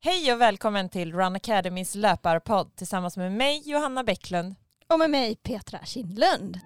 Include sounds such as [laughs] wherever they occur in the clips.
Hej och välkommen till Run Academys löparpodd tillsammans med mig Johanna Bäcklund. Och med mig Petra Kindlund.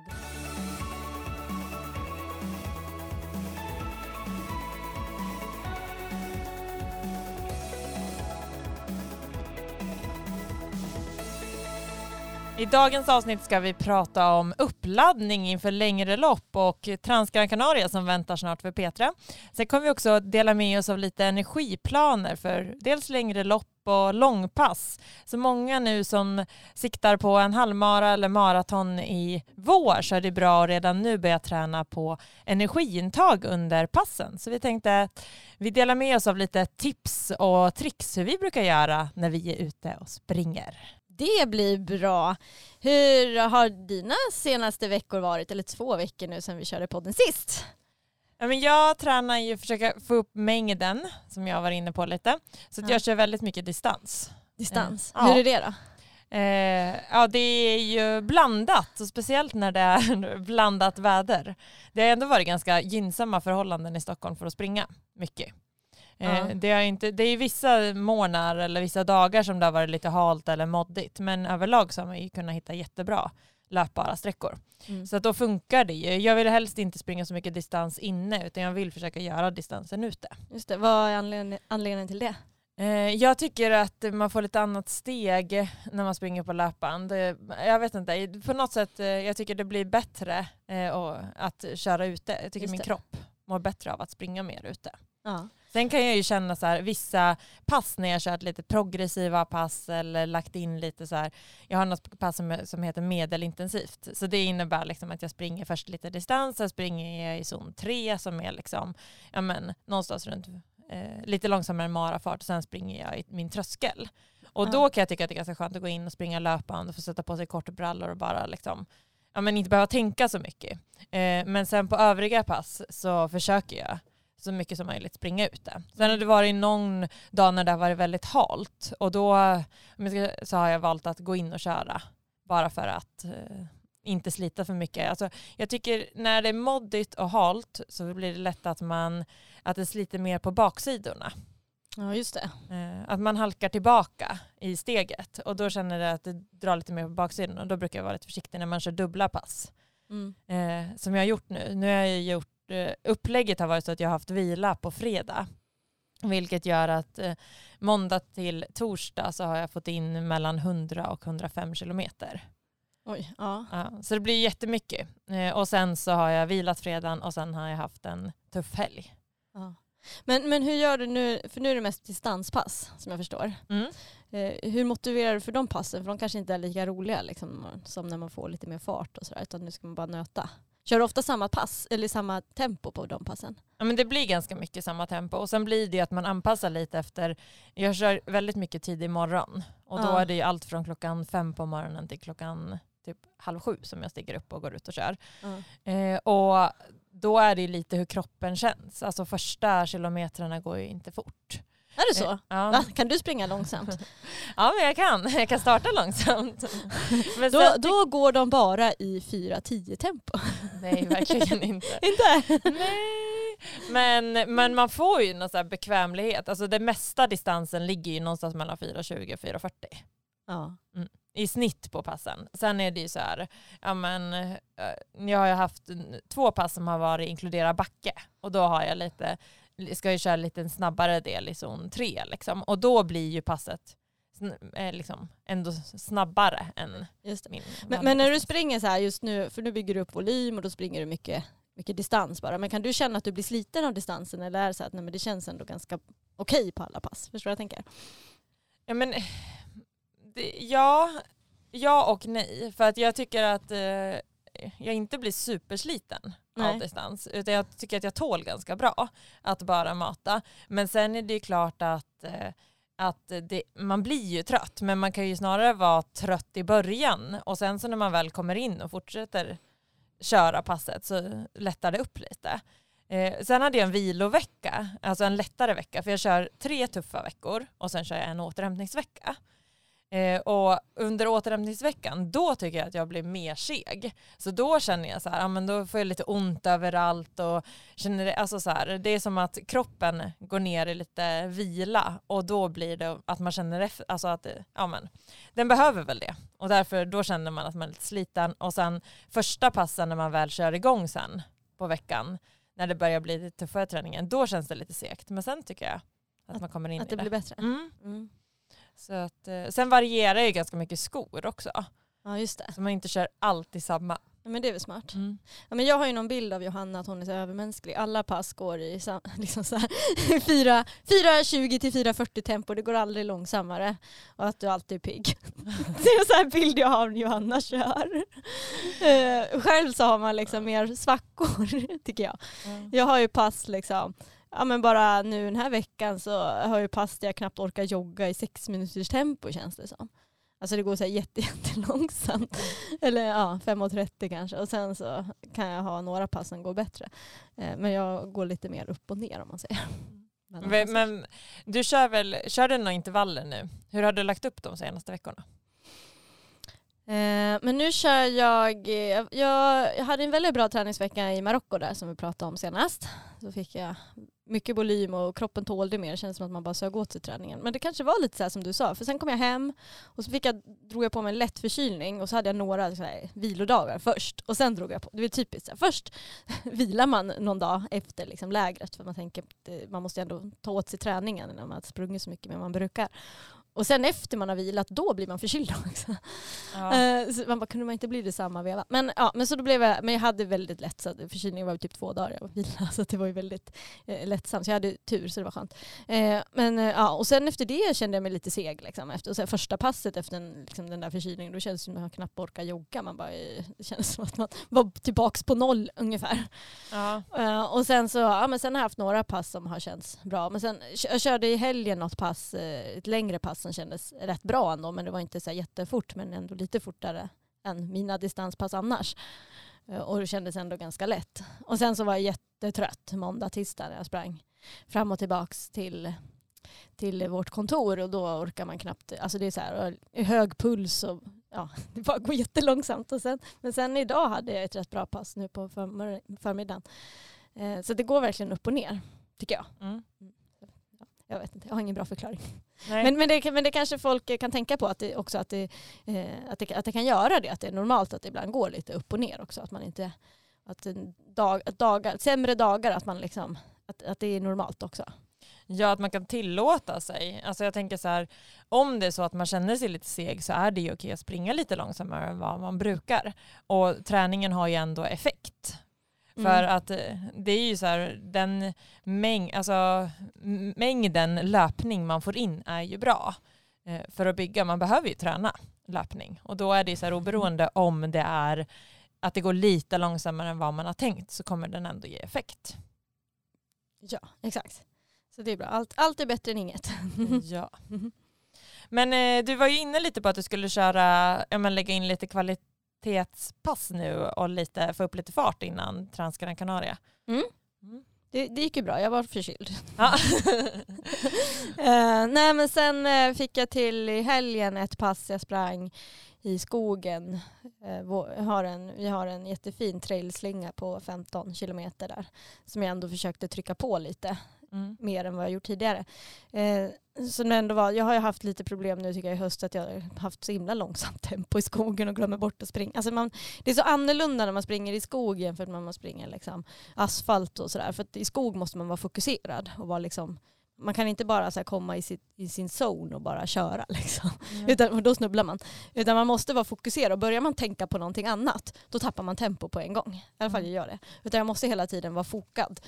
I dagens avsnitt ska vi prata om uppladdning inför längre lopp och Transgran Canaria som väntar snart för Petra. Sen kommer vi också dela med oss av lite energiplaner för dels längre lopp och långpass. Så många nu som siktar på en halvmara eller maraton i vår så är det bra att redan nu börja träna på energiintag under passen. Så vi tänkte att vi delar med oss av lite tips och tricks hur vi brukar göra när vi är ute och springer. Det blir bra. Hur har dina senaste veckor varit? Eller två veckor nu sedan vi körde podden sist. Ja, men jag tränar ju försöka få upp mängden som jag var inne på lite. Så Ja. jag kör väldigt mycket distans. Distans. Ja. Hur är det då? Eh, ja det är ju blandat och speciellt när det är [laughs] blandat väder. Det har ändå varit ganska gynnsamma förhållanden i Stockholm för att springa mycket. Eh, det, har inte, det är vissa månader eller vissa dagar som det har varit lite halt eller moddigt men överlag så har man ju kunnat hitta jättebra löpbara sträckor. Mm. Så att då funkar det ju. Jag vill helst inte springa så mycket distans inne utan jag vill försöka göra distansen ute. Just det. Vad är anledningen, anledningen till det? Eh, Jag tycker att man får lite annat steg när man springer på löpband. Eh, Jag vet inte, på något sätt eh, jag tycker det blir bättre att köra ute. Jag tycker min kropp mår bättre av att springa mer ute. Ja. Sen kan jag ju känna så här, vissa pass när jag kört lite progressiva pass eller lagt in lite så här, jag har något pass som, som heter medelintensivt. Så det innebär liksom att jag springer först lite distans, sen springer jag i zon 3 som är liksom, ja men någonstans runt eh, lite långsammare än marafart och sen springer jag i min tröskel. Och då kan jag tycka att det är ganska skönt att gå in och springa löpband och få sätta på sig kortbrallor och bara liksom, ja men inte behöva tänka så mycket. Eh, men sen på övriga pass så försöker jag så mycket som möjligt springa ute. Sen har det varit någon dag när det har varit väldigt halt och då så har jag valt att gå in och köra bara för att eh, inte slita för mycket. Alltså, jag tycker när det är moddigt och halt så blir det lätt att man att det sliter mer på baksidorna. ja, just det. Eh, att man halkar tillbaka i steget och då känner jag att det drar lite mer på baksidan och då brukar jag vara lite försiktig när man kör dubbla pass Mm. eh, som jag har gjort nu. Nu har jag gjort, upplägget har varit så att jag har haft vila på fredag. Vilket gör att eh, måndag till torsdag så har jag fått in mellan 100 och 105 kilometer. Oj, ja. Ja, så det blir jättemycket. Eh, och sen så har jag vilat fredagen och sen har jag haft en tuff helg. ja. Men, men hur gör du nu? För nu är det mest distanspass som jag förstår. Mm. Eh, hur motiverar du för de passen? För de kanske inte är lika roliga liksom, som när man får lite mer fart och sådär. Utan nu ska man bara nöta. Kör du ofta samma pass eller samma tempo på de passen? Ja, men det blir ganska mycket samma tempo och sen blir det att man anpassar lite efter, jag kör väldigt mycket tidig morgon och då Ja. är det ju allt från klockan fem på morgonen till klockan typ halv sju som jag stiger upp och går ut och kör. Eh, och då är det lite hur kroppen känns. Alltså första kilometrarna går ju inte fort. Är det så? Eh, ja. Kan du springa långsamt? [laughs] ja men jag kan. Jag kan starta långsamt. [laughs] Men Då, sen, då går de bara i 4-10 tempo. nej verkligen [laughs] inte. Inte? Nej, men, men man får ju någon så bekvämlighet. Alltså det mesta distansen ligger ju någonstans mellan 4.20 och 4.40 Ja. i snitt på passen. Sen är det ju så här, ja men eh, jag har ju haft två pass som har varit inkludera backe och då har jag lite, ska jag köra lite snabbare del i zon 3 liksom och då blir ju passet eh, liksom ändå snabbare än min Men, men när du springer så här just nu, för nu bygger du upp volym och då springer du mycket, mycket distans bara. Men kan du känna att du blir sliten av distansen eller är det så att nej, men det känns ändå ganska okej på alla pass? Förstår du vad jag tänker? Ja, men, det, ja, ja och nej. För att jag tycker att eh, jag inte blir supersliten Nej. av distans. Utan jag tycker att jag tål ganska bra att bara mata. Men sen är det ju klart att, eh, att det, man blir ju trött. Men man kan ju snarare vara trött i början. Och sen så när man väl kommer in och fortsätter köra passet så lättar det upp lite. Eh, sen hade jag en vilovecka, alltså en lättare vecka, för jag kör tre tuffa veckor och sen kör jag en återhämtningsvecka. Eh, och under återhämtningsveckan, då tycker jag att jag blir mer seg. Så då känner jag så här, ja, men då får jag lite ont överallt och känner det, alltså så här, det är som att kroppen går ner i lite vila och då blir det att man känner, alltså att ja, men, den behöver väl det. Och därför då känner man att man är lite sliten och sen första passen när man väl kör igång sen på veckan, när det börjar bli lite tuffare träningen, då känns det lite segt. Men sen tycker jag att, att man kommer in att det i det. blir bättre. Mm. Mm. Så att, eh, sen varierar ju ganska mycket skor också. Ja just det. Så man inte kör alltid samma. Ja, men det är väl smart. Mm. Ja, men jag har ju någon bild av Johanna att hon är så övermänsklig. Alla pass går i [laughs] liksom 4.20 [laughs] till 4.40 tempo, det går aldrig långsammare. Och att du alltid är pigg. [laughs] det är en sån här bild jag har när Johanna kör. Uh, själv så har man liksom mer svackor tycker jag. Mm. Jag har ju pass liksom ja men bara nu den här veckan så har jag pass där jag knappt orkar jogga i sex minuters tempo känns det som. Alltså det går så här jätte, [laughs] jättelångsamt. Eller ja, 5.30 kanske. Och sen så kan jag ha några pass som går bättre. Eh, men jag går lite mer upp och ner om man säger. Men, men du kör väl, kör du några intervaller nu? Hur har du lagt upp de senaste veckorna? Eh, men nu kör jag, jag, jag hade en väldigt bra träningsvecka i Marocko där som vi pratade om senast. Så fick jag mycket volym och kroppen tålde mer. Det kändes som att man bara sög åt sig träningen. Men det kanske var lite så som du sa. För sen kom jag hem och så fick jag, drog jag på mig en lätt förkylning och så hade jag några så här, vilodagar först. Och sen drog jag på. Det är typiskt. Så här, först [laughs] vilar man någon dag efter liksom, lägret för man tänker att eh, man måste ändå ta åt sig träningen när man har sprungit så mycket mer än man brukar. Och sen efter man har vilat, då blir man förkyld också. Ja. [laughs] Eh, så man bara, kunde man inte bli det samma veva? Men, ja, men, så då blev jag, men jag hade väldigt lätt, så förkylningen var typ två dagar jag vila, [laughs] så det var ju väldigt eh, lättsamt. Så jag hade tur, så det var skönt. Eh, men, eh, ja, och sen efter det kände jag mig lite seg. Liksom. Efter, så första passet efter den, liksom, den där förkylningen, då kändes det som att man knappt orkade jogga. Man bara, eh, det kändes som att man var tillbaka på noll ungefär. Ja. Eh, och sen så, ja, men sen har jag haft några pass som har känts bra. Men sen jag körde i helgen något pass, ett längre pass som kändes rätt bra ändå. Men det var inte så jättefort men ändå lite fortare än mina distanspass annars. Eh, och det kändes ändå ganska lätt. Och sen så var jag jättetrött måndag, tisdag när jag sprang fram och tillbaks till, till vårt kontor och då orkar man knappt, alltså det är så här hög puls och ja, [laughs] det bara går jättelångsamt. Och sen, men sen idag hade jag ett rätt bra pass nu på förmiddagen. Eh, så det går verkligen upp och ner, tycker jag. Mm. Jag vet inte, jag har ingen bra förklaring. Men, men, det, men det kanske folk kan tänka på att det också att det, eh, att, det, att det kan göra det, att det är normalt att det ibland går lite upp och ner också. Att man inte, att dag, dagar, sämre dagar, att, man liksom, att, att det är normalt också. Ja, att man kan tillåta sig. Alltså jag tänker så här, om det är så att man känner sig lite seg så är det ju okej att springa lite långsammare än vad man brukar. Och träningen har ju ändå effekt. Mm. För att eh, det är ju så här, den mäng, alltså, mängden löpning man får in är ju bra eh, för att bygga. Man behöver ju träna löpning och då är det så här oberoende om det är att det går lite långsammare än vad man har tänkt så kommer den ändå ge effekt. Ja, exakt. Så det är bra. Allt, allt är bättre än inget. [laughs] ja. Men eh, du var ju inne lite på att du skulle köra, ja, men lägga in lite kvalitet kvalitetspass nu och lite, få upp lite fart innan Transgran Canaria. Mm. Mm. Det, det, gick ju bra, jag var förkyld. Ja. uh, [laughs] nej men sen uh, fick jag till i helgen ett pass jag sprang i skogen. Uh, vi, har en, vi har en jättefin trailslinga på 15 kilometer där som jag ändå försökte trycka på lite mm. mer än vad jag gjort tidigare. Eh, så det ändå var, jag har ju haft lite problem nu tycker jag i höst att jag har haft så himla långsamt [laughs] tempo i skogen och glömmer bort att springa. Alltså man, det är så annorlunda när man springer i skog jämfört med när man springer liksom asfalt och sådär. För i skog måste man vara fokuserad och vara liksom man kan inte bara så komma i, sitt, i, sin zone och bara köra. [laughs] Liksom. Mm. Utan, då snubblar man. Utan man måste vara fokuserad. Och börjar man tänka på någonting annat, då tappar man tempo på en gång. I alla fall mm. jag gör det. Utan jag måste hela tiden vara fokad.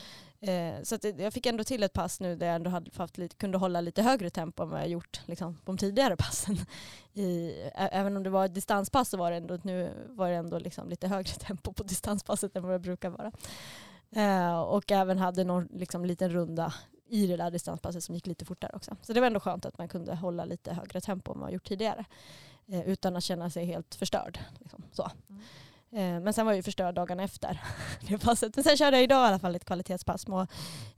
Eh, så att jag fick ändå till ett pass nu där jag ändå hade haft lite, kunde hålla lite högre tempo än vad jag gjort liksom, på de tidigare passen. [laughs] I, även om det var ett distanspass så var det ändå, nu var det ändå liksom lite högre [laughs] tempo på distanspasset än vad det brukar vara. Eh, och även hade någon liksom, liten runda i det där distanspasset som gick lite fortare också. Så det var ändå skönt att man kunde hålla lite högre tempo än man gjort tidigare. Eh, utan att känna sig helt förstörd. Liksom, så. Mm. Eh, men sen var jag ju förstörd dagarna efter [laughs] det passet. Men sen körde jag idag i alla fall ett kvalitetspass. Små,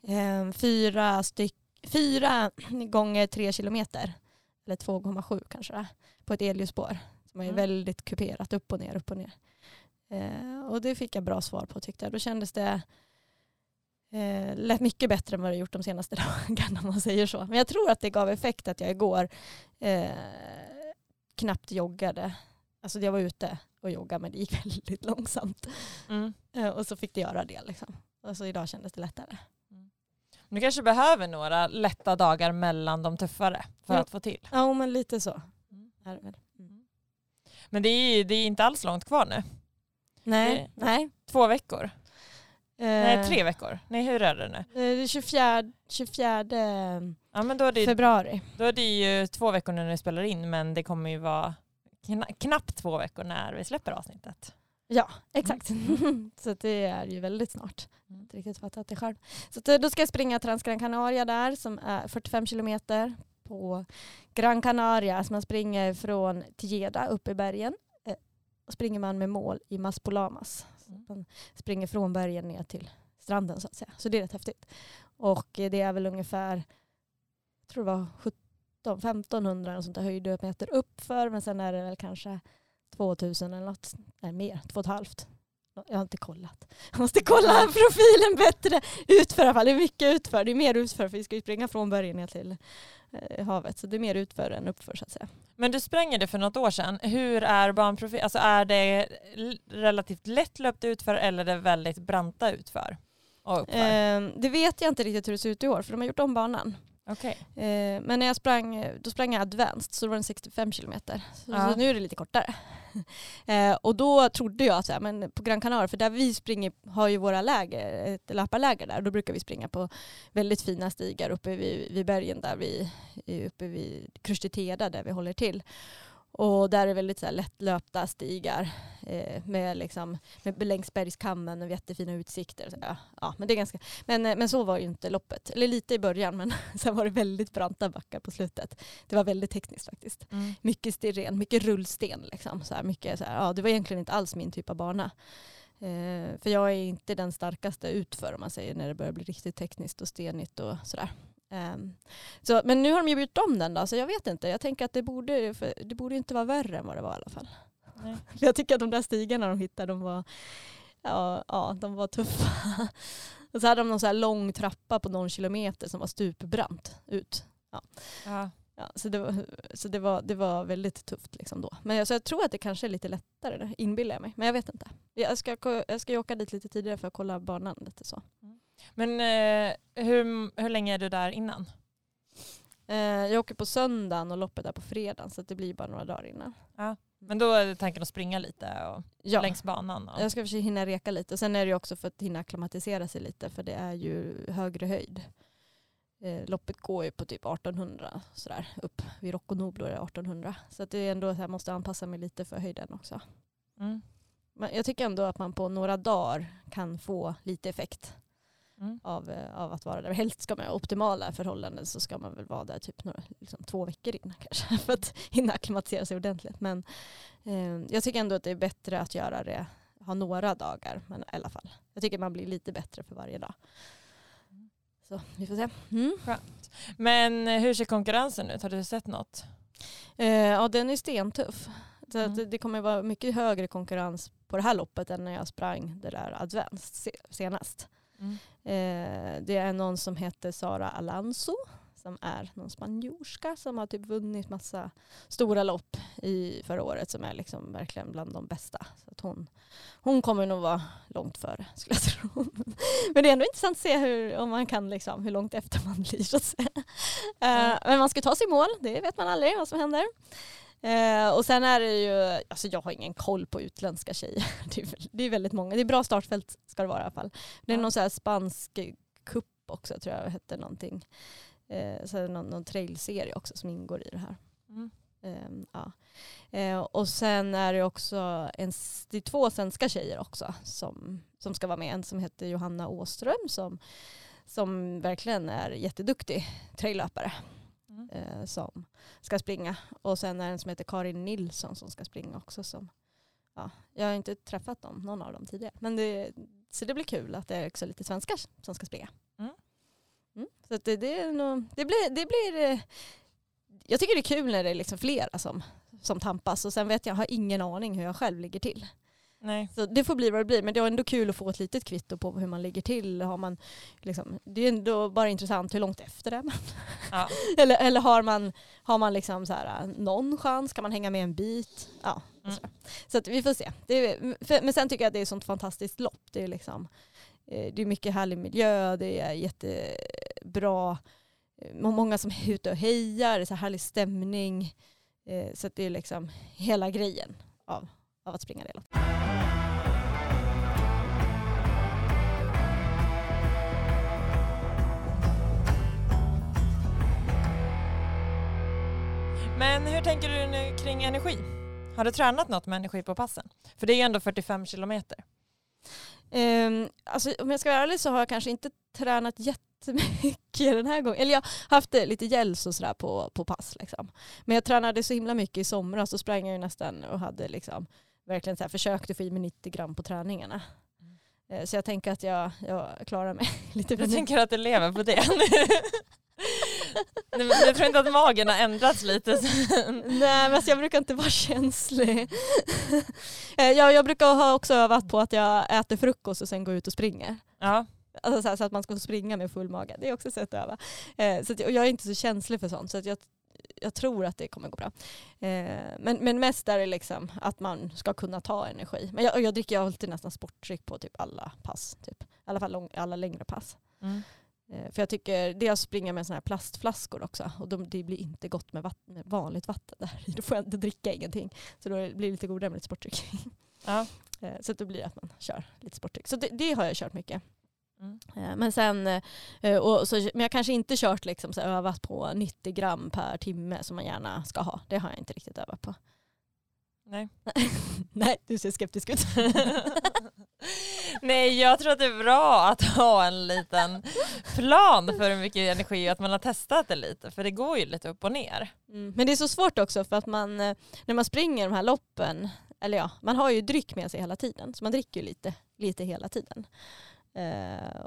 eh, fyra, styck, fyra [clears throat] gånger tre kilometer eller 2,7 kanske det på ett elljusspår. Som är Mm. väldigt kuperat, upp och ner, upp och ner. Eh, och det fick jag bra svar på tyckte jag. Då kändes det eh, lät mycket bättre än vad det gjort de senaste [laughs] dagarna om man säger så. Men jag tror att det gav effekt att jag igår eh, knappt joggade. Alltså jag var ute och joggade men det gick [laughs] väldigt långsamt. Mm. Eh, och så fick det göra det liksom. Och så idag kändes det lättare. Du kanske behöver några lätta dagar mellan de tuffare för Ja. att få till. Ja men lite så. Mm. Väl. Mm. Men det är, det är inte alls långt kvar nu. Nej, nej. Två veckor? Eh, Nej, tre veckor. Nej, hur är det nu? eh, Det är 24, 24 Ja, men då är, det, februari. då är det ju två veckor när ni spelar in, men det kommer ju vara kna, knappt två veckor när vi släpper avsnittet. Ja, exakt. [laughs] så att det är ju väldigt snart. Jag har Mm. inte riktigt fattat det själv. Så eh, då ska jag springa Transgran Canaria där som är 45 kilometer på Gran Canaria. Så man springer från Tilleda upp i bergen. Eh, och springer man med mål i Maspolamas. Så Mm. man springer från bergen ner till stranden så att säga. Så det är rätt häftigt. Och eh, det är väl ungefär, jag tror det var 17 1500 eller sånt där höjdmeter uppför. Men sen är det väl kanske 2000 eller något, nej mer, två och ett halvt. Jag har inte kollat. Jag måste kolla profilen bättre. Utför i alla fall, det är mycket utför. Det är mer utför för vi ska ju springa från bergen ner till eh, havet. Så det är mer utför än uppför så att säga. Men du sprängde det för något år sedan. Hur är banprofil? Alltså är det relativt lätt löpt utför eller är det väldigt branta utför? Och? Eh, det vet jag inte riktigt hur det ser ut i år för de har gjort om banan. Okej. Eh, men när jag sprang, då sprang jag advanced så då var den 65 kilometer. Så, Ja. så nu är det lite kortare. [laughs] eh, och då trodde jag att men på Gran Canaria, för där vi springer har ju våra läger, ett löparläger där. Då brukar vi springa på väldigt fina stigar uppe vid, vid bergen där vi, uppe vid Krustiteda där vi håller till. Och där är väldigt så här lättlöpta stigar eh, med liksom, med, längs bergskammen och jättefina utsikter. Så, ja, ja, men, det är ganska, men, eh, men så var ju inte loppet. Eller lite i början men [laughs] sen var det väldigt branta backar på slutet. Det var väldigt tekniskt faktiskt. Mm. Mycket sten, mycket rullsten. Liksom, så här, mycket, så här, ja, det var egentligen inte alls min typ av bana. Eh, för jag är inte den starkaste utför om man säger när det börjar bli riktigt tekniskt och stenigt och sådär. Ehm, så, men nu har de ju bytt om den då, så jag vet inte. Jag tänker att det borde, för det borde inte vara värre än vad det var i alla fall. Nej. [laughs] Jag tycker att de där stigarna de hittade, de var, ja, ja, de var tuffa. [laughs] Och så hade de någon så här lång trappa på någon kilometer som var stupbrant ut. Ja. Ja, så det, var, så det, var, det var väldigt tufft liksom då. Men jag, så jag tror att det kanske är lite lättare, inbillar jag mig. Men jag vet inte. Jag ska, jag ska åka dit lite tidigare för att kolla banan lite så. Men eh, hur, hur länge är du där innan? Eh, jag åker på söndagen och loppet är på fredagen så det blir bara några dagar innan. Men då är det tanken att springa lite och Ja, längs banan? Och. jag ska försöka hinna reka lite. Och sen är det också för att hinna akklimatisera sig lite för det är ju högre höjd. Eh, loppet går ju på typ 1800 sådär upp. Vid Rocco Noblo är det 1800. Så att det är ändå så här, måste anpassa mig lite för höjden också. Mm. Men jag tycker ändå att man på några dagar kan få lite effekt Mm. av, eh, av att vara där. Helst ska man ha optimala förhållanden så ska man väl vara där typ några, liksom två veckor innan [laughs] kanske för att hinna akklimatisera sig ordentligt. Men eh, jag tycker ändå att det är bättre att göra det, ha några dagar men i alla fall. Jag tycker man blir lite bättre för varje dag. Så vi får se. Mm. Men eh, hur ser konkurrensen ut? Har du sett något? Eh, ja den är stentuff. Så Mm. det, kommer vara mycket högre konkurrens på det här loppet än när jag sprang det där advanced se- senast. Mm. Eh, det är någon som heter Sara Alonso som är någon spanjorska som har typ vunnit massa stora lopp i förra året som är liksom verkligen bland de bästa. Så att hon, hon kommer nog vara långt före skulle jag tro. [laughs] Men det är ändå intressant att se hur, om man kan liksom, hur långt efter man blir så att säga. Eh, men man ska ta sig mål, det vet man aldrig vad som händer. Eh, och sen är det ju, alltså jag har ingen koll på utländska tjejer. [laughs] Det är, det är väldigt många. Det är bra startfält ska det vara i alla fall. Det är någon så här spansk kupp också tror jag hette någonting. Eh, så är det någon, någon trailserie också som ingår i det här. Mm. Ehm, ja. Eh, och sen är det också en, det är två svenska tjejer också som, som ska vara med. En som heter Johanna Åström som, som verkligen är jätteduktig traillöpare Mm. eh, som ska springa. Och sen är det en som heter Karin Nilsson som ska springa också. Som, ja, jag har inte träffat dem, någon av dem tidigare. Men det, så det blir kul att det är också lite svenskar som ska springa. Mm. Mm. Så det, det, är nog, det blir, det blir eh, jag tycker det är kul när det är liksom flera som, som tampas och sen vet jag, jag har ingen aning hur jag själv ligger till. Nej. Så det får bli vad det blir men det är ändå kul att få ett litet kvitto på hur man ligger till. Har man, liksom, det är ändå bara intressant hur långt efter det är man. Ja. [laughs] eller eller har man, har man liksom så här, någon chans? Kan man hänga med en bit? Ja, Mm. så, så att vi får se. Är, för, men sen tycker jag att det är ett sånt fantastiskt lopp. Det är, liksom, eh, det är mycket härlig miljö, det är jättebra, eh, må- många som är ute och hejar, det är så här härlig stämning. Eh, Så det är liksom hela grejen av, av att springa det. Men hur tänker du nu kring energi? Har du tränat något med energi på passen? För det är ju ändå 45 kilometer. Um, alltså, om jag ska vara ärlig så har jag kanske inte tränat jättemycket den här gången. Eller jag har haft lite gälls och sådär på, på pass. Liksom. Men jag tränade så himla mycket i somras så sprang jag ju nästan och hade liksom verkligen så här, försökte få i mig 90 gram på träningarna. Eh, Så jag tänker att jag, jag klarar mig [laughs] lite Jag tänker att du lever på det. [laughs] Nej, men Jag tror inte att magen har ändrats lite. sen. Nej men alltså jag brukar inte vara känslig. [laughs] Eh, jag, jag brukar ha också övat på att jag äter frukost och sen går ut och springer. Ja, Alltså så, här, så att man ska få springa med full mage. Det är också ett sätt att öva. Eh, så att, och jag är inte så känslig för sånt så att jag, jag tror att det kommer gå bra. Eh, men, men mest är det liksom att man ska kunna ta energi. Men jag, jag dricker alltid nästan sportdryck på typ alla pass. Typ. I alla fall lång, alla längre pass. mm. Eh, för jag tycker det att springa med såna här plastflaskor också. Och de, det blir inte gott med, vatten, med vanligt vatten där. [laughs] Då får jag inte dricka ingenting. Så då blir det lite godare med lite sportdryck. ja. Eh, Så det blir att man kör lite sportdryck. Så det, det har jag kört mycket. Mm. Eh, Men sen, eh, och så, men jag kanske inte kört liksom så övat på 90 gram per timme som man gärna ska ha. Det har jag inte riktigt övat på. Nej. [laughs] Nej, du ser skeptisk ut. [laughs] Nej, jag tror att det är bra att ha en liten plan för hur mycket energi och att man har testat det lite. För det går ju lite upp och ner. Mm. Men det är så svårt också för att man, eh, när man springer de här loppen, eller ja, man har ju dryck med sig hela tiden. Så man dricker ju lite, lite hela tiden. Eh,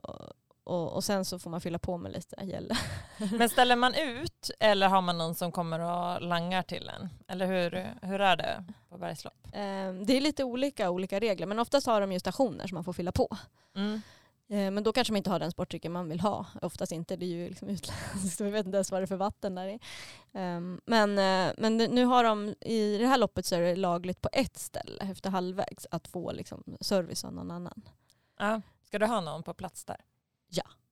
och, och, sen så får man fylla på med lite gel. [laughs] Men ställer man ut eller har man någon som kommer och langar till en? Eller hur, hur är det på bergslopp? Eh, det är lite olika olika regler men oftast har de ju stationer som man får fylla på. Mm. Eh, Men då kanske man inte har den sportdrycken man vill ha. Oftast inte, det är ju liksom utländskt. [laughs] Vi vet inte ens vad det är för vatten där i. Ehm, Men, eh, men nu har de, i det här loppet så är det lagligt på ett ställe efter halvvägs att få liksom service av någon annan. Ja. Ska du ha någon på plats där?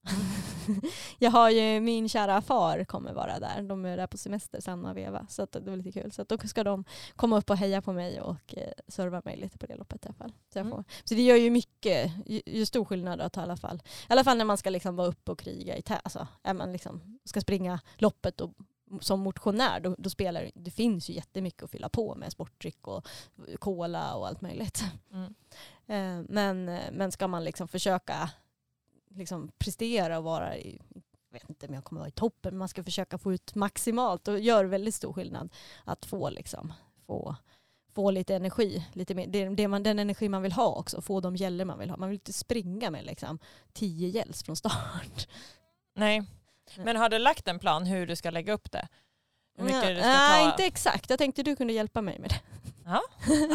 [laughs] Jag har ju min kära far kommer vara där. De är där på semester, Sanna och Eva. Så att det var lite kul. Så att då ska de komma upp och heja på mig och eh, serva mig lite på det loppet i alla fall. Så, Mm. så det gör ju mycket, ju, ju stor skillnad att ha i alla fall. I alla fall när man ska liksom vara uppe och kriga i tä. Alltså, är man liksom ska springa loppet och som motionär då, då spelar det, finns ju jättemycket att fylla på med sportdryck och cola och allt möjligt. Mm. [laughs] Eh, Men, men ska man liksom försöka liksom prestera och vara i, jag vet inte om jag kommer vara i toppen, men man ska försöka få ut maximalt och gör väldigt stor skillnad att få, liksom, få, få lite energi, lite mer, det, det man, den energi man vill ha också, få de gäller man vill ha. Man vill inte springa med liksom, tio gälls från start. Nej. Men har du lagt en plan hur du ska lägga upp det? Hur mycket Ja, du ska nej, inte exakt. Jag tänkte du kunde hjälpa mig med det. Ja,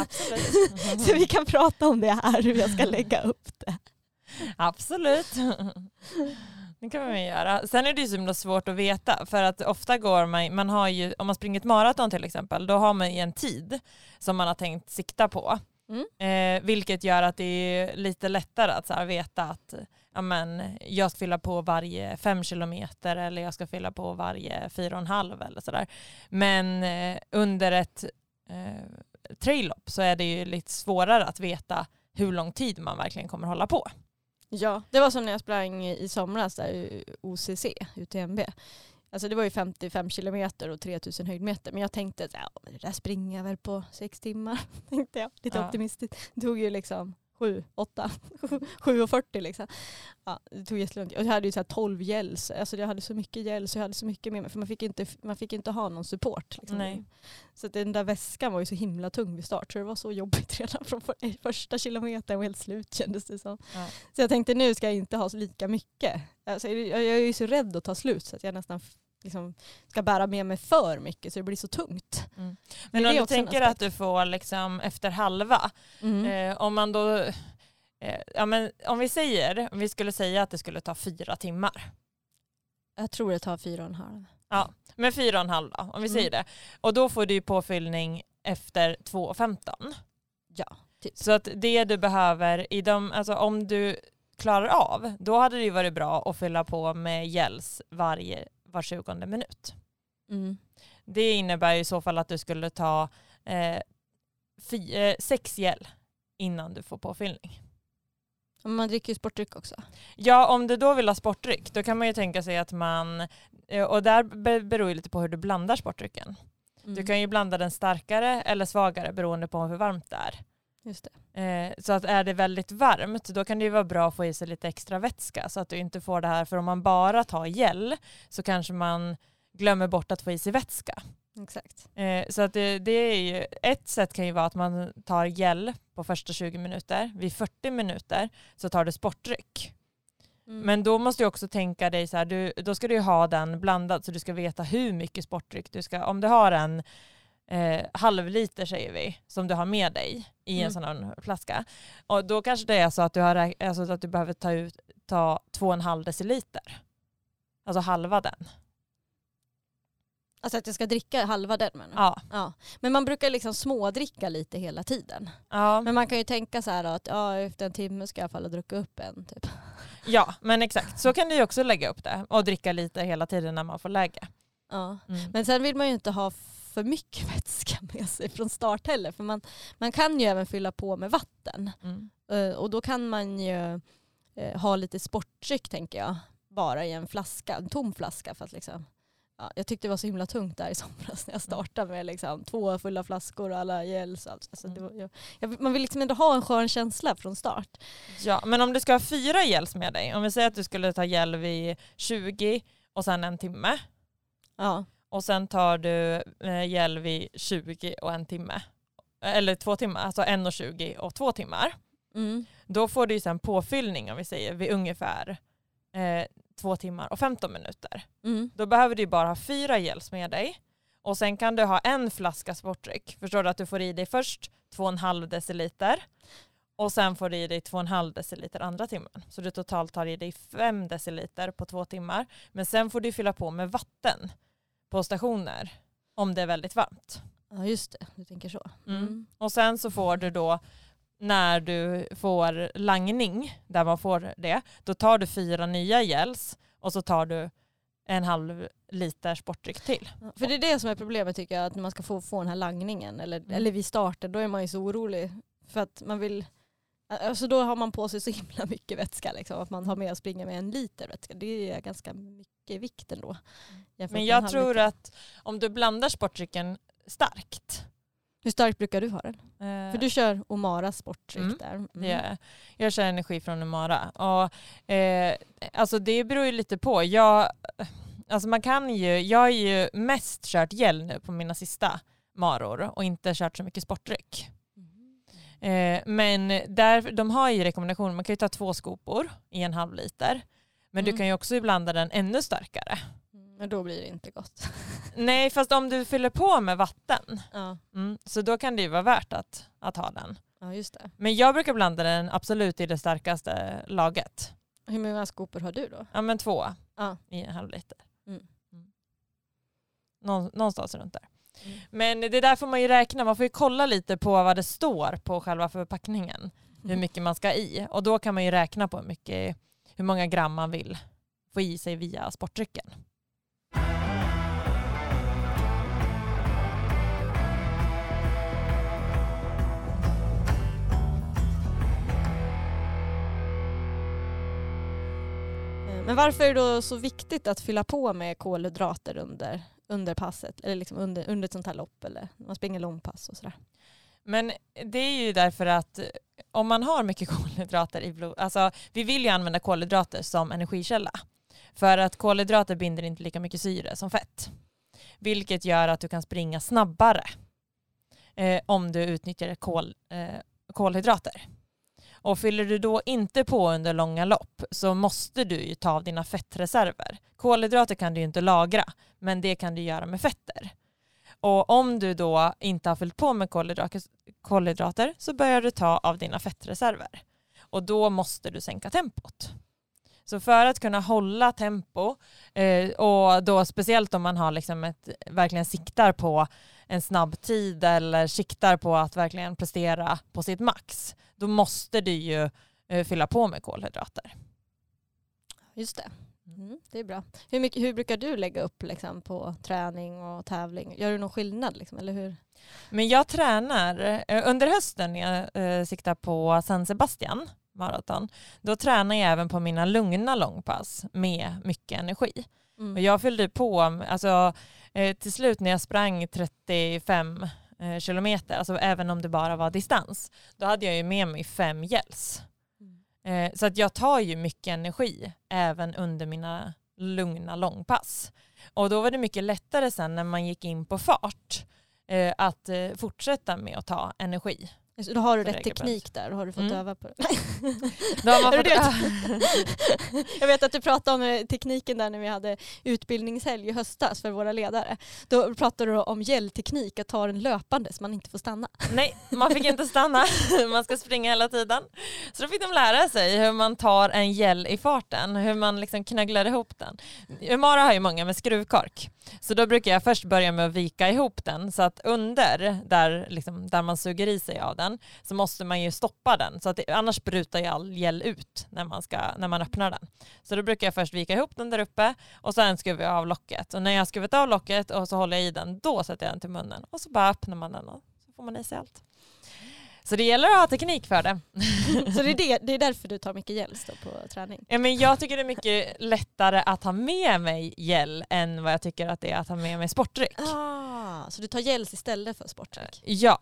absolut. [laughs] Så vi kan prata om det här, hur jag ska lägga upp det. Absolut. Det kan man göra. Sen är det ju så himla svårt att veta för att ofta går man, man har ju, om man springer ett maraton till exempel, då har man ju en tid som man har tänkt sikta på. Mm. Eh, vilket gör att det är lite lättare att så veta att men, jag ska fylla på varje fem kilometer eller jag ska fylla på varje fyra och en halv eller sådär. Men eh, under ett eh, trail-lopp så är det ju lite svårare att veta hur lång tid man verkligen kommer hålla på. Ja, det var som när jag sprang i somras där OCC, UTMB. Alltså det var ju 55 kilometer och 3000 höjdmeter. Men jag tänkte att ja, det där springer jag väl på sex timmar. [laughs] tänkte jag. Lite Ja. optimistiskt. Det tog ju liksom sju, åtta, [laughs] sju och 40 liksom. Ja, det tog jättelång tid. Och jag hade ju så här 12 gälls. Alltså jag hade så mycket gälls och jag hade så mycket med mig. För man fick inte, man fick inte ha någon support. Liksom. Nej. Så den där väskan var ju så himla tung vid start. Så det var så jobbigt [laughs] redan från för, första kilometern. och helt slut kändes det som. Ja. Så jag tänkte nu ska jag inte ha så lika mycket. Alltså, jag jag är ju så rädd att ta slut så att jag nästan liksom ska bära med mig för mycket så det blir så tungt. Mm. Men om du tänker att du får liksom efter halva, Mm. eh, om man då, eh, ja men om vi säger, om vi skulle säga att det skulle ta fyra timmar, Jag tror det tar fyra och en halv. men fyra och en halv då, om vi Mm. säger det, och då får du ju påfyllning efter 2.15. Ja, typ. Så att det du behöver i de, alltså om du klarar av, då hade det ju varit bra att fylla på med gels varje, var 20 minut. Mm. Det innebär i så fall att du skulle ta eh, fy, eh, sex gel innan du får påfyllning. Men Man dricker ju sportdryck också. Ja, om du då vill ha sportdryck, då kan man ju tänka sig att man, eh, och där be- beror ju lite på hur du blandar sportdrycken. Mm. Du kan ju blanda den starkare eller svagare beroende på hur varmt det är. Just det. Eh, så att är det väldigt varmt då kan det ju vara bra att få i sig lite extra vätska så att du inte får det här, för om man bara tar gel så kanske man glömmer bort att få i sig vätska. Exakt. Eh, så att det, det är ju, ett sätt kan ju vara att man tar gel på första 20 minuter. Vid 40 minuter så tar du sportdryck. Mm. Men då måste du också tänka dig så här, du, då ska du ju ha den blandad så du ska veta hur mycket sportdryck du ska, om du har en eh, halvliter säger vi, som du har med dig i en Mm. sån här flaska. Och då kanske det är så att du, har, alltså att du behöver ta ut ta 2,5 deciliter. Alltså halva den. Alltså att jag ska dricka halva den du? Ja. Ja. Men man brukar liksom smådricka lite hela tiden. Ja. Men man kan ju tänka så här att ja, efter en timme ska jag i alla fall ha druckit upp en. Typ. ja, men exakt. Så kan du ju också lägga upp det och dricka lite hela tiden när man får läge. Ja. Mm. Men sen vill man ju inte ha för mycket [laughs] vätska med sig från start heller. För man, man kan ju även fylla på med vatten. Mm. Eh, Och då kan man ju eh, ha lite sportdryck tänker jag. Bara i en flaska, en tom flaska. För att liksom, ja, jag tyckte det var så himla tungt där i somras när jag startade med liksom, två fulla flaskor och alla gels. Alltså, jag, man vill liksom ändå ha en skön känsla från start. Ja, men om du ska ha fyra gels med dig, om vi säger att du skulle ta gel vid 20 och sen en timme Ja. Och sen tar du eh, gel vid 20 och en timme, eller två timmar, alltså en och 20 och två timmar. Mm. Då får du ju sen påfyllning om vi säger vid ungefär eh, två timmar och 15 minuter. Mm. Då behöver du ju bara ha fyra gels med dig och sen kan du ha en flaska sportdryck. Förstår du att du får i dig först 2,5 deciliter och sen får du i dig 2,5 deciliter andra timmen. Så du totalt tar i dig 5 deciliter på två timmar. Men sen får du fylla på med vatten på stationer om det är väldigt varmt. ja just det, du tänker så. Mm. Och sen så får du då när du får langning, där man får det, då tar du fyra nya gels och så tar du en halv liter sportdryck till. Ja, För det är det som är problemet tycker jag, att när man ska få, få den här langningen eller, Mm. eller vid starten, då är man ju så orolig. För att man vill, alltså då har man på sig så himla mycket vätska liksom, att man har med och springer med en liter vätska. Det är ganska mycket vikt ändå. jämfört Men jag tror liter. att om du blandar sportdrycken starkt, Hur starkt brukar du ha den? eh, För du kör Omara sportdryck Mm. där. Mm. gör jag. kör energi från Umara. Och, eh, alltså det beror ju lite på. Jag, alltså man kan ju, jag har ju mest kört gel nu på mina sista maror och inte kört så mycket sportdryck. Mm. Eh, men där, de har ju rekommendationer, man kan ju ta två skopor i en halv liter. Men du Mm. kan ju också blanda den ännu starkare. Mm, Men då blir det inte gott. [laughs] Nej, fast om du fyller på med vatten, ja. mm, så då kan det ju vara värt att, att ha den. ja, just det. Men jag brukar blanda den absolut i det starkaste laget. Hur många skopor har du då? Ja men två Ja. i en halv liter. Mm. Någon, någonstans runt där. Mm. Men det där får man ju räkna, man får ju kolla lite på vad det står på själva förpackningen. Hur mycket man ska i. Och då kan man ju räkna på hur, mycket, hur många gram man vill få i sig via sportdrycken. Eh, men varför är det då så viktigt att fylla på med kolhydrater under, under passet? Eller liksom under, under ett sånt här lopp eller när man springer långpass och sådär? Men det är ju därför att eh, om man har mycket [laughs] kolhydrater i blod, alltså vi vill ju använda kolhydrater som energikälla. För att kolhydrater binder inte lika mycket syre som fett. Vilket gör att du kan springa snabbare eh, om du utnyttjar kol, eh, kolhydrater. Och fyller du då inte på under långa lopp så måste du ju ta av dina fettreserver. Kolhydrater kan du ju inte lagra, men det kan du göra med fetter. Och om du då inte har fyllt på med kolhydrater så börjar du ta av dina fettreserver. Och då måste du sänka tempot. Så för att kunna hålla tempo eh, och då speciellt om man har liksom ett, verkligen siktar på en snabb tid eller siktar på att verkligen prestera på sitt max, då måste du ju eh, fylla på med kolhydrater. Just det. Mm, det är bra. Hur, mycket, hur brukar du lägga upp liksom, på träning och tävling? Gör du någon skillnad? Liksom, eller hur? Men jag tränar eh, under hösten när jag eh, siktar på San Sebastian maraton. Då tränar jag även på mina lugna långpass med mycket energi. Mm. Och jag fyllde på, alltså eh, till slut när jag sprang 35 eh, kilometer, alltså även om det bara var distans, då hade jag ju med mig fem gels. Eh, så att jag tar ju mycket energi även under mina lugna långpass. Och då var det mycket lättare sen när man gick in på fart eh, att eh, fortsätta med att ta energi. Då har du rätt teknik där, då har du fått mm. öva på det. har fått [laughs] jag vet att du pratade om eh, tekniken där när vi hade utbildningshelg i höstas för våra ledare. Då pratade du om gällteknik, att ta den löpande så man inte får stanna. Nej, man fick inte stanna. [laughs] Man ska springa hela tiden. Så då fick de lära sig hur man tar en gäll i farten, hur man liksom knögglar ihop den. Umara har ju många med skruvkork. Så då brukar jag först börja med att vika ihop den så att under, där, liksom, där man suger i sig av den, så måste man ju stoppa den. Så att det, annars bryter ju all gel ut när man, ska, när man öppnar den. Så då brukar jag först vika ihop den där uppe och sen skruvar jag av locket. Och när jag har skruvat av locket och så håller jag i den, då sätter jag den till munnen. Och så bara öppnar man den och så får man i sig allt. Så det gäller att ha teknik för det. [laughs] Så det är, det, det är därför du tar mycket gels på träning? Ja, men jag tycker det är mycket lättare att ha med mig gel än vad jag tycker att det är att ha med mig sportdryck. Ah, så du tar gels istället för sportdryck? Ja.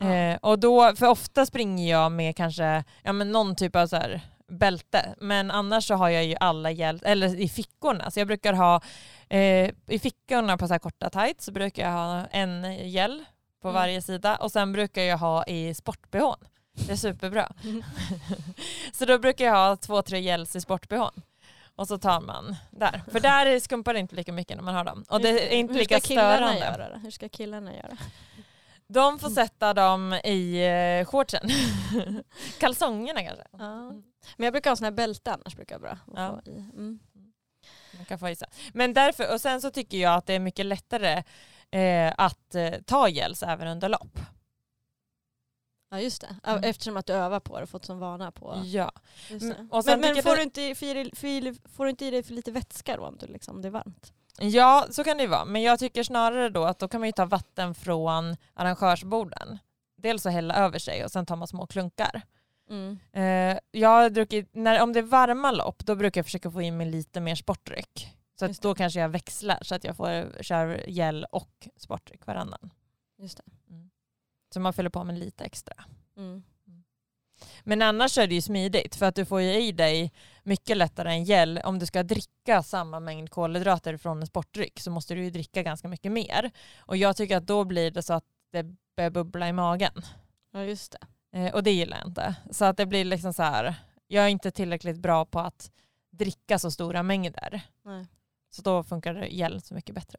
Eh, och då, för ofta springer jag med kanske ja, men någon typ av så här bälte, men annars så har jag ju alla gel, eller i fickorna. Så jag brukar ha eh, i fickorna på så här korta tights så brukar jag ha en gel på mm. varje sida och sen brukar jag ha i sport-bhn. Det är superbra. Mm. [laughs] så då brukar jag ha två, tre gels i sport-bhn. Och så tar man där. För där skumpar det inte lika mycket när man har dem. Och det är inte Hur lika störande. Göra Hur ska killarna göra? De får sätta dem i eh, shortsen. [laughs] Kalsongerna kanske. Ja. Men jag brukar ha såna här bälten annars brukar jag bra. Ja. Mm. Man kan få i sig. Men därför, och sen så tycker jag att det är mycket lättare eh, att eh, ta gels även under lopp. Ja just det, mm. eftersom att du övar på det och fått som vana på Ja. Men, men, men får, du inte, får du inte i dig för lite vätska då om det, liksom, det är varmt? Ja, så kan det ju vara. Men jag tycker snarare då att då kan man ju ta vatten från arrangörsborden. Dels att hälla över sig och sen tar man små klunkar. Mm. Uh, jag har druckit, när, om det är varma lopp då brukar jag försöka få in mig lite mer sportdryck. Så att då kanske jag växlar så att jag får köra gel och sportdryck varannan. Just det. Mm. Så man fyller på med lite extra. Mm. Men annars är det ju smidigt för att du får ju i dig mycket lättare än gel. Om du ska dricka samma mängd kolhydrater från en sportdryck så måste du ju dricka ganska mycket mer. Och jag tycker att då blir det så att det börjar bubbla i magen. Ja just det. Eh, och det gillar jag inte. Så att det blir liksom så här, jag är inte tillräckligt bra på att dricka så stora mängder. Nej. Så då funkar gel så mycket bättre.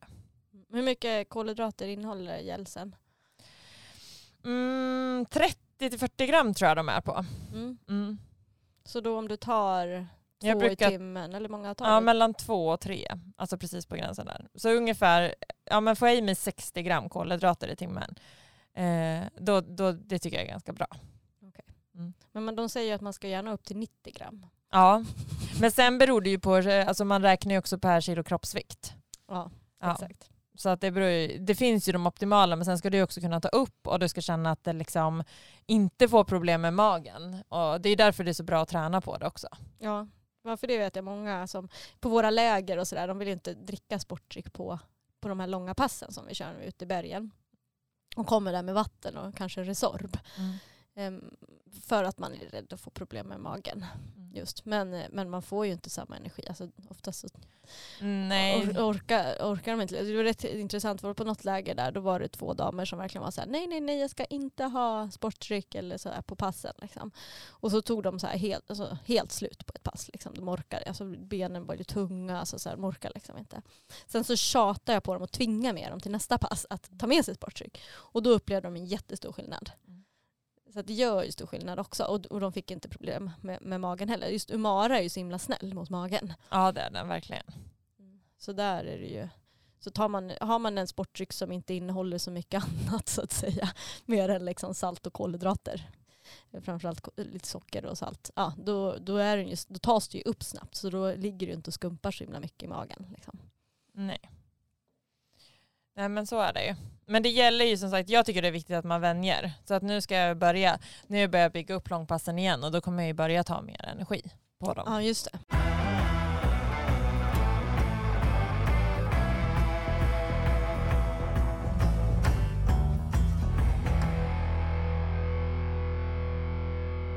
Hur mycket kolhydrater innehåller gelsen? Mm, 30-40 gram tror jag de är på. Mm. Mm. Så då om du tar två jag brukar, i timmen, eller många tar Ja, du? mellan två och tre. Alltså precis på gränsen där. Så ungefär, ja men får jag i mig 60 gram kolhydrater i timmen, eh, då, då, det tycker jag är ganska bra. Okay. Mm. Men, men de säger att man ska gärna upp till 90 gram. Ja, men sen beror det ju på, alltså man räknar ju också per kilo kroppsvikt. Ja, ja. exakt. Så att det, beror, det finns ju de optimala men sen ska du också kunna ta upp och du ska känna att det liksom inte får problem med magen. Och det är därför det är så bra att träna på det också. Ja, för det vet jag många som på våra läger och sådär, de vill inte dricka sportdryck på, på de här långa passen som vi kör ute i bergen. Och kommer där med vatten och kanske Resorb. Mm. Um, för att man är rädd att få problem med magen. Mm. just. Men, eh, men man får ju inte samma energi. Alltså, oftast så Nej. or, orkar, orkar de inte. Det var rätt intressant, var på något läger där, då var det två damer som verkligen var så här: nej nej nej jag ska inte ha sportdryck eller så på passen. Liksom. Och så tog de så här helt, alltså, helt slut på ett pass. Liksom. De orkar, alltså, benen var ju tunga, alltså, så här, de orkar liksom inte. Sen så tjatade jag på dem och tvingade med dem till nästa pass att ta med sig sportdryck. Och då upplevde de en jättestor skillnad. Mm. Så det gör ju stor skillnad också. Och, och de fick inte problem med, med magen heller. Just Umara är ju så himla snäll mot magen. Ja det är den verkligen. Så där är det ju. Så tar man, har man en sportdryck som inte innehåller så mycket [laughs] annat så att säga, mer än liksom salt och kolhydrater, framförallt ko- lite socker och salt, ja, då, då, är den just, då tas det ju upp snabbt så då ligger det inte och skumpar så himla mycket i magen. Liksom. Nej. Nej men så är det ju. Men det gäller ju som sagt, jag tycker det är viktigt att man vänjer. Så att nu ska jag börja, nu börjar jag bygga upp långpassen igen och då kommer jag ju börja ta mer energi på dem. Ja, just det.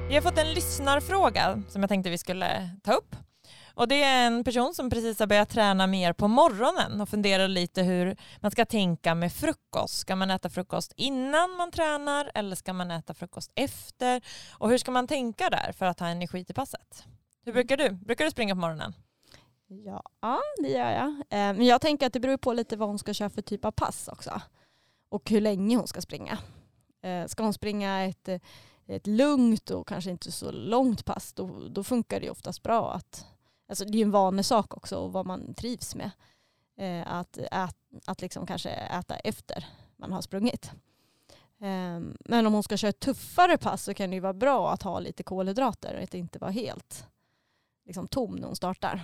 Vi har fått en lyssnarfråga som jag tänkte vi skulle ta upp. Och det är en person som precis har börjat träna mer på morgonen och funderar lite hur man ska tänka med frukost. Ska man äta frukost innan man tränar eller ska man äta frukost efter? Och hur ska man tänka där för att ha energi till passet? Hur brukar du? Brukar du springa på morgonen? Ja, det gör jag. Eh, Men jag tänker att det beror på lite vad hon ska köra för typ av pass också. Och hur länge hon ska springa. Eh, Ska hon springa ett, ett lugnt och kanske inte så långt pass, då, då funkar det oftast bra att, alltså det är ju en vanesak också och vad man trivs med. Eh, Att, ät, att liksom kanske äta efter man har sprungit. Eh, Men om hon ska köra ett tuffare pass så kan det ju vara bra att ha lite kolhydrater och att inte vara helt liksom, tom när hon startar.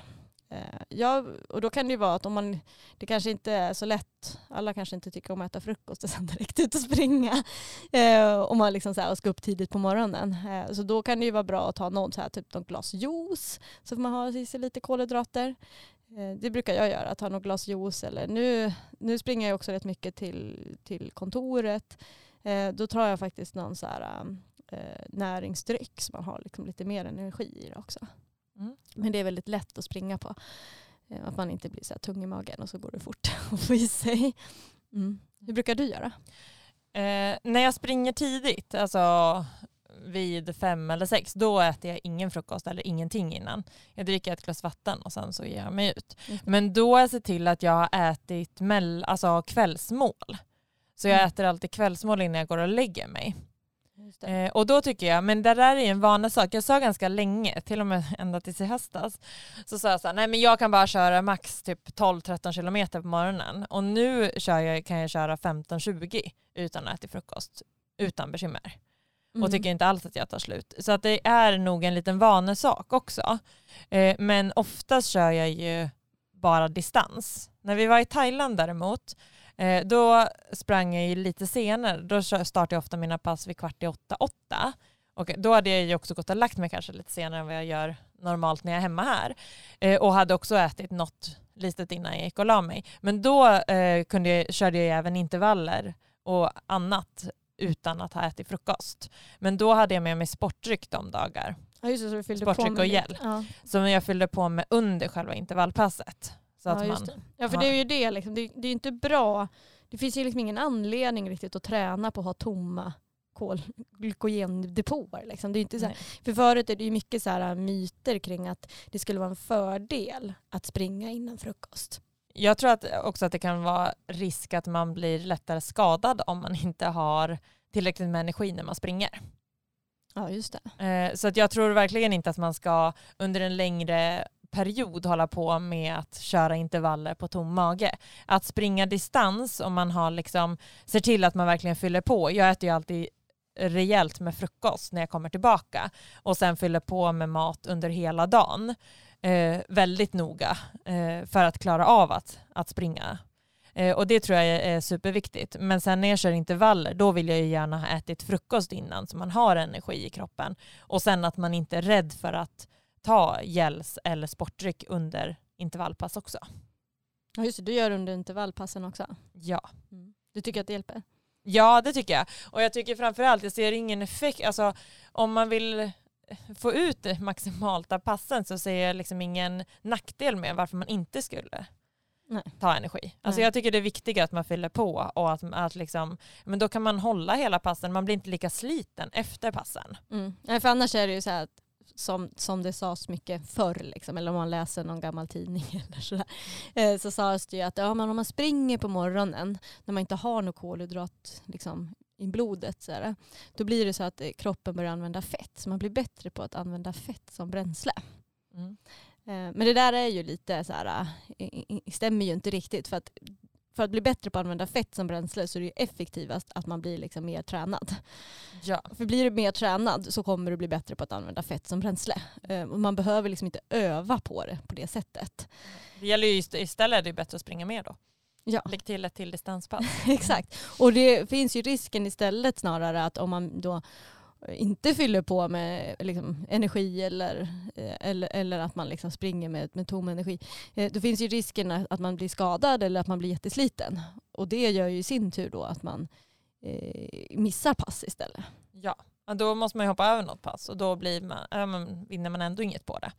Eh, ja, och då kan det ju vara att om man, det kanske inte är så lätt, alla kanske inte tycker om att äta frukost [laughs] och sen direkt ut och springa. Eh, om man liksom så här, ska upp tidigt på morgonen. Eh, så då kan det ju vara bra att ta någon, så här, typ någon glas juice så får man ha i sig lite kolhydrater. Eh, det brukar jag göra, ta något glas juice eller nu, nu springer jag också rätt mycket till, till kontoret. Eh, då tar jag faktiskt någon så här, eh, näringsdryck så man har liksom lite mer energi i det också. Mm. Men det är väldigt lätt att springa på. Eh, Att man inte blir så här tung i magen och så går det fort [laughs] att få i sig. Mm. Hur brukar du göra? Eh, när jag springer tidigt, alltså vid fem eller sex, då äter jag ingen frukost eller ingenting innan. Jag dricker ett glas vatten och sen så ger jag mig ut. Mm. Men då har jag sett till att jag har ätit mell- alltså kvällsmål. Så jag Mm. äter alltid kvällsmål innan jag går och lägger mig. Eh, och då tycker jag, men det där är ju en vanesak. Jag sa ganska länge, till och med [laughs] ända tills i höstas, så sa jag så här, nej men jag kan bara köra max typ 12-13 kilometer på morgonen. Och nu kör jag, kan jag köra 15-20 utan att äta frukost, utan bekymmer. Mm. Och tycker inte alls att jag tar slut. Så att det är nog en liten vanesak också. Eh, men oftast kör jag ju bara distans. När vi var i Thailand däremot, eh, då sprang jag ju lite senare. Då startade jag ofta mina pass vid kvart i åtta, åtta. Och då hade jag ju också gått och lagt mig kanske lite senare än vad jag gör normalt när jag är hemma här. Eh, och hade också ätit något litet innan jag gick och la mig. Men då eh, kunde jag, körde jag även intervaller och annat utan att ha ätit frukost. Men då hade jag med mig sportdryck de dagar ja, just det, så du fyllde sportdryck på med och gel. Ja. som jag fyllde på med under själva intervallpasset. Så Ja, att just man, ja, för det är ju det. Liksom. Det, det är inte bra. Det finns ju liksom ingen anledning riktigt att träna på att ha tomma kol, glykogendepåer. Liksom. Det är inte så här, för förut är det ju mycket så här myter kring att det skulle vara en fördel att springa innan frukost. Jag tror att också att det kan vara risk att man blir lättare skadad om man inte har tillräckligt med energi när man springer. Ja, just det. Eh, Så att jag tror verkligen inte att man ska under en längre period hålla på med att köra intervaller på tom mage. Att springa distans om man har liksom, ser till att man verkligen fyller på. Jag äter ju alltid rejält med frukost när jag kommer tillbaka och sen fyller på med mat under hela dagen. Eh, väldigt noga eh, för att klara av att, att springa. Eh, och det tror jag är, är superviktigt. Men sen när jag kör intervaller då vill jag ju gärna ha ätit frukost innan så man har energi i kroppen. Och sen att man inte är rädd för att ta gels eller sportdryck under intervallpass också. Ja, just det. Du gör under intervallpassen också. Ja. Du tycker att det hjälper? Ja, det tycker jag. Och jag tycker framförallt, jag ser ingen effekt, alltså om man vill få ut maximalt av passen så ser jag liksom ingen nackdel med varför man inte skulle Nej. ta energi. Alltså Nej. jag tycker det är viktigt att man fyller på och att, att liksom, men då kan man hålla hela passen, man blir inte lika sliten efter passen. Mm. Nej, för annars är det ju så här att som, som det sades mycket förr, liksom, eller om man läser någon gammal tidning [laughs] eller sådär, eh, så sades det ju att ja, men om man springer på morgonen när man inte har något kolhydrat liksom, i blodet, så här, då blir det så att eh, kroppen börjar använda fett. Så man blir bättre på att använda fett som bränsle. Mm. Eh, Men det där är ju lite så här, stämmer ju inte riktigt. För att, för att bli bättre på att använda fett som bränsle så är det effektivast att man blir liksom mer tränad. Ja. För blir du mer tränad så kommer du bli bättre på att använda fett som bränsle. Eh, Man behöver liksom inte öva på det på det sättet. Det gäller ju ist- istället är det bättre att springa mer då. Ja, Lägg till ett till distanspass. [laughs] exakt. Och det finns ju risken istället snarare att om man då inte fyller på med liksom, energi eller, eh, eller, eller att man liksom springer med, med tom energi. Eh, då finns ju risken att man blir skadad eller att man blir jättesliten. Och det gör ju i sin tur då att man eh, missar pass istället. Ja, och då måste man ju hoppa över något pass och då blir man, äh, men vinner man ändå inget på det.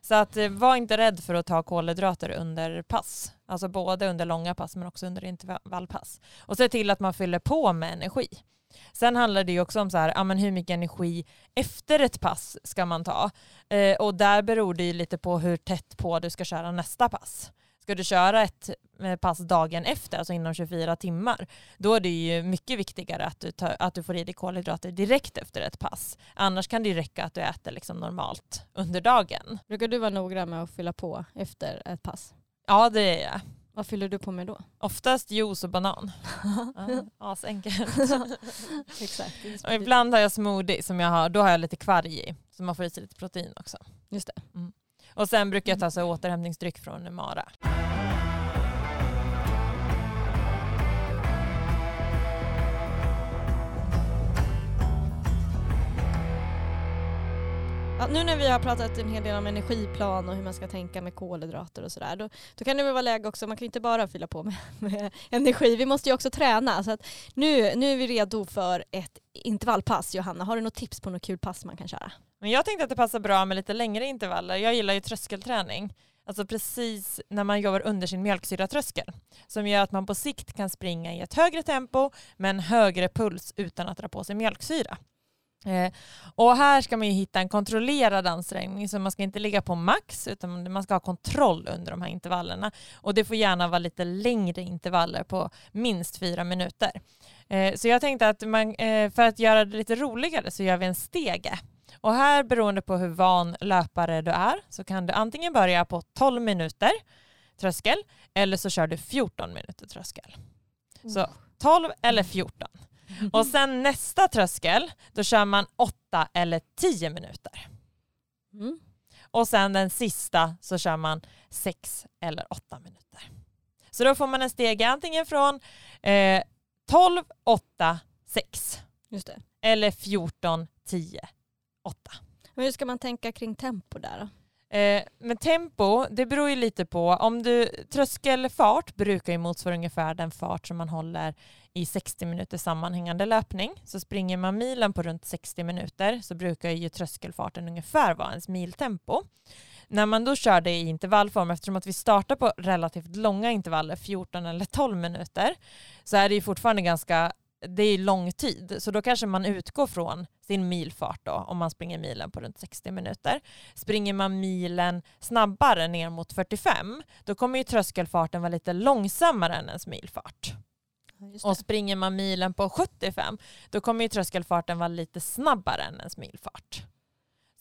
Så att, eh, var inte rädd för att ta kolhydrater under pass. Alltså både under långa pass men också under intervallpass. Och se till att man fyller på med energi. Sen handlar det ju också om så här, ja, men hur mycket energi efter ett pass ska man ta. Eh, och där beror det ju lite på hur tätt på du ska köra nästa pass. Ska du köra ett eh, pass dagen efter, alltså inom 24 timmar, då är det ju mycket viktigare att du, tar, att du får i dig kolhydrater direkt efter ett pass. Annars kan det ju räcka att du äter liksom normalt under dagen. Brukar du vara noggrann med att fylla på efter ett pass? Ja, det är jag. Vad fyller du på med då? Oftast juice och banan. [laughs] Ja, asenkelt. [laughs] Exakt. Och ibland har jag smoothie som jag har, då har jag lite kvarg i. Så man får i sig lite protein också. Just det. Och sen brukar jag ta så återhämtningsdryck från Mara. Ja, nu när vi har pratat en hel del om energiplan och hur man ska tänka med kolhydrater och sådär, då, då kan det väl vara läge också, man kan ju inte bara fylla på med, [laughs] med energi, vi måste ju också träna. Så att nu, nu är vi redo för ett intervallpass. Johanna, har du något tips på något kul pass man kan köra? Men jag tänkte att det passar bra med lite längre intervaller. Jag gillar ju tröskelträning. Alltså precis när man jobbar under sin mjölksyratröskel. Som gör att man på sikt kan springa i ett högre tempo med en högre puls utan att dra på sig mjölksyra. Eh, och här ska man ju hitta en kontrollerad ansträngning så man ska inte ligga på max utan man ska ha kontroll under de här intervallerna. Och det får gärna vara lite längre intervaller på minst fyra minuter. Eh, så jag tänkte att man, eh, för att göra det lite roligare så gör vi en stege. Och här beroende på hur van löpare du är så kan du antingen börja på 12 minuter tröskel eller så kör du 14 minuter tröskel. Så 12 eller 14. Och sen nästa tröskel, då kör man 8 eller 10 minuter. Mm. Och sen den sista så kör man 6 eller 8 minuter. Så då får man en stege antingen från eh, 12, 8, 6 Just det. eller 14, 10, 8. Men hur ska man tänka kring tempo där då? Eh, men tempo, det beror ju lite på. Om du, tröskelfart brukar ju motsvara ungefär den fart som man håller i 60 minuter sammanhängande löpning. Så springer man milen på runt 60 minuter så brukar ju tröskelfarten ungefär vara ens miltempo. När man då kör det i intervallform, eftersom att vi startar på relativt långa intervaller, 14 eller 12 minuter, så är det ju fortfarande ganska det är lång tid, så då kanske man utgår från sin milfart då, om man springer milen på runt 60 minuter. Springer man milen snabbare ner mot 45, då kommer ju tröskelfarten vara lite långsammare än ens milfart. Och springer man milen på 75, då kommer ju tröskelfarten vara lite snabbare än ens milfart.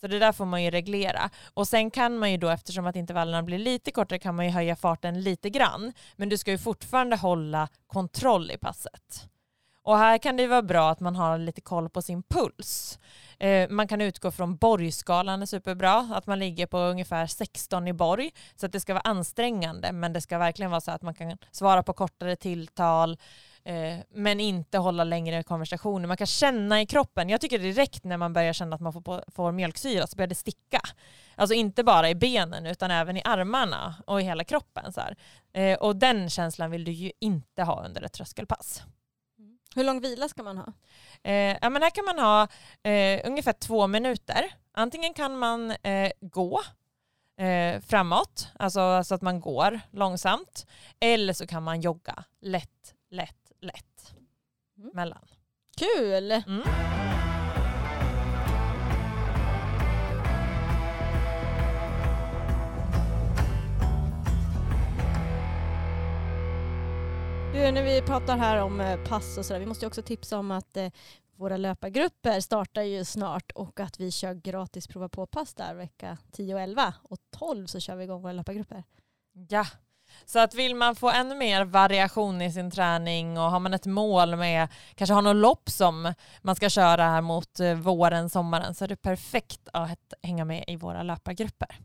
Så det där får man ju reglera. Och sen kan man ju då, eftersom att intervallerna blir lite kortare, kan man ju höja farten lite grann. Men du ska ju fortfarande hålla kontroll i passet. Och här kan det vara bra att man har lite koll på sin puls. Eh, man kan utgå från Borgskalan är superbra, att man ligger på ungefär 16 i Borg. Så att det ska vara ansträngande, men det ska verkligen vara så att man kan svara på kortare tilltal, eh, men inte hålla längre konversationer. Man kan känna i kroppen. Jag tycker direkt när man börjar känna att man får, på, får mjölksyra så börjar det sticka. Alltså inte bara i benen utan även i armarna och i hela kroppen. Så här. Eh, och den känslan vill du ju inte ha under ett tröskelpass. Hur lång vila ska man ha? Eh, ja, men här kan man ha eh, ungefär två minuter. Antingen kan man eh, gå eh, framåt, alltså så att man går långsamt, eller så kan man jogga lätt, lätt, lätt Mm. mellan. Kul! Mm. Du, när vi pratar här om eh, pass och sådär, vi måste ju också tipsa om att eh, våra löpargrupper startar ju snart och att vi kör gratis prova på-pass där vecka 10 och 11 och 12 så kör vi igång våra löpargrupper. Ja, så att vill man få ännu mer variation i sin träning och har man ett mål med, kanske har något lopp som man ska köra här mot eh, våren, sommaren så är det perfekt att hänga med i våra löpargrupper.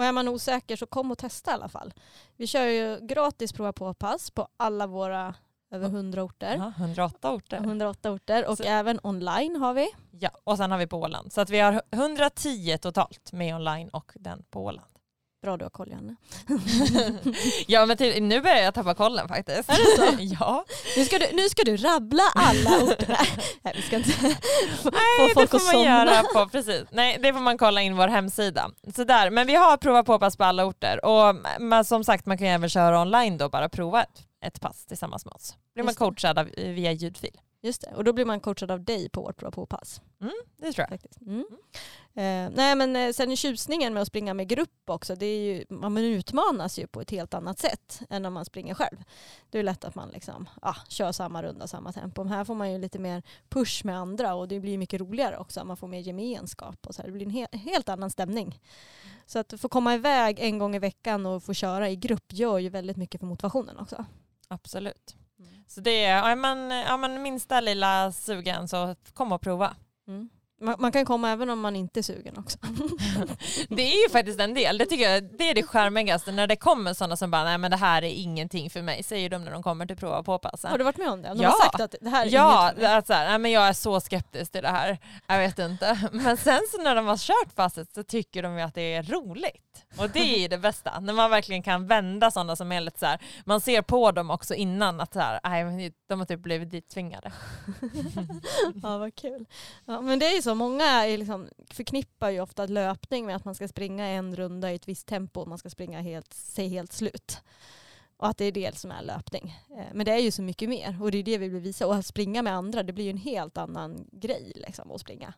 Och är man osäker så kom och testa i alla fall. Vi kör ju gratis prova på-pass på alla våra över 100 orter. Ja, 108 orter. 108 orter och Så- även online har vi. Ja, och sen har vi på Åland. Så att vi har 110 totalt med online och den på Åland. Bra du har koll Janne. [laughs] ja men till, nu börjar jag tappa kollen faktiskt. Är det så? [laughs] ja. Nu ska, du, nu ska du rabbla alla orter. [laughs] Nej vi ska inte få Nej, folk det att får man somna. göra på, precis. Nej, det får man kolla in vår hemsida. Så där. Men vi har prova på pass på alla orter och men som sagt man kan ju även köra online då, bara prova ett, ett pass tillsammans med oss. Blir man coachad via ljudfil. Just det, och då blir man coachad av dig på vårt prova på-pass. Det tror jag. Faktiskt. Mm. Eh, nej men eh, sen tjusningen med att springa med grupp också, det är ju, man utmanas ju på ett helt annat sätt än när man springer själv. Det är lätt att man liksom, ah, kör samma runda, samma tempo. Men här får man ju lite mer push med andra och det blir mycket roligare också. Man får mer gemenskap och så här. Det blir en he- helt annan stämning. Så att få komma iväg en gång i veckan och få köra i grupp gör ju väldigt mycket för motivationen också. Absolut. Så det är, är man, ja, man minsta lilla sugen så kom och prova. Mm. Man, man kan komma även om man inte är sugen också. [laughs] Det är ju faktiskt en del. Det tycker jag det är det charmigaste när det kommer sådana som bara nej men det här är ingenting för mig säger de när de kommer till prova på passen. Har du varit med om det? De Ja. har sagt att det här är Ja, inget att så här, nej, men jag är så skeptisk till det här. Jag vet inte. [laughs] Men sen så när de har kört passet så tycker de ju att det är roligt. Och det är ju det bästa. När man verkligen kan vända sådana som är lite så här, man ser på dem också innan att så här, de har typ blivit dittvingade. [laughs] Ja, vad kul. Ja, men det är ju så, många är liksom, förknippar ju ofta löpning med att man ska springa en runda i ett visst tempo och man ska springa helt, sig helt slut. Och att det är det som är löpning. Eh, men det är ju så mycket mer och det är det vi vill visa. Och att springa med andra, det blir ju en helt annan grej liksom, att springa.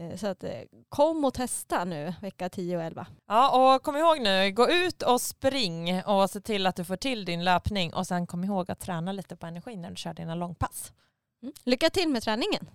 Eh, Så att eh, kom och testa nu vecka 10 och 11. Ja, och kom ihåg nu, gå ut och spring och se till att du får till din löpning och sen kom ihåg att träna lite på energin när du kör dina långpass. Mm. Lycka till med träningen!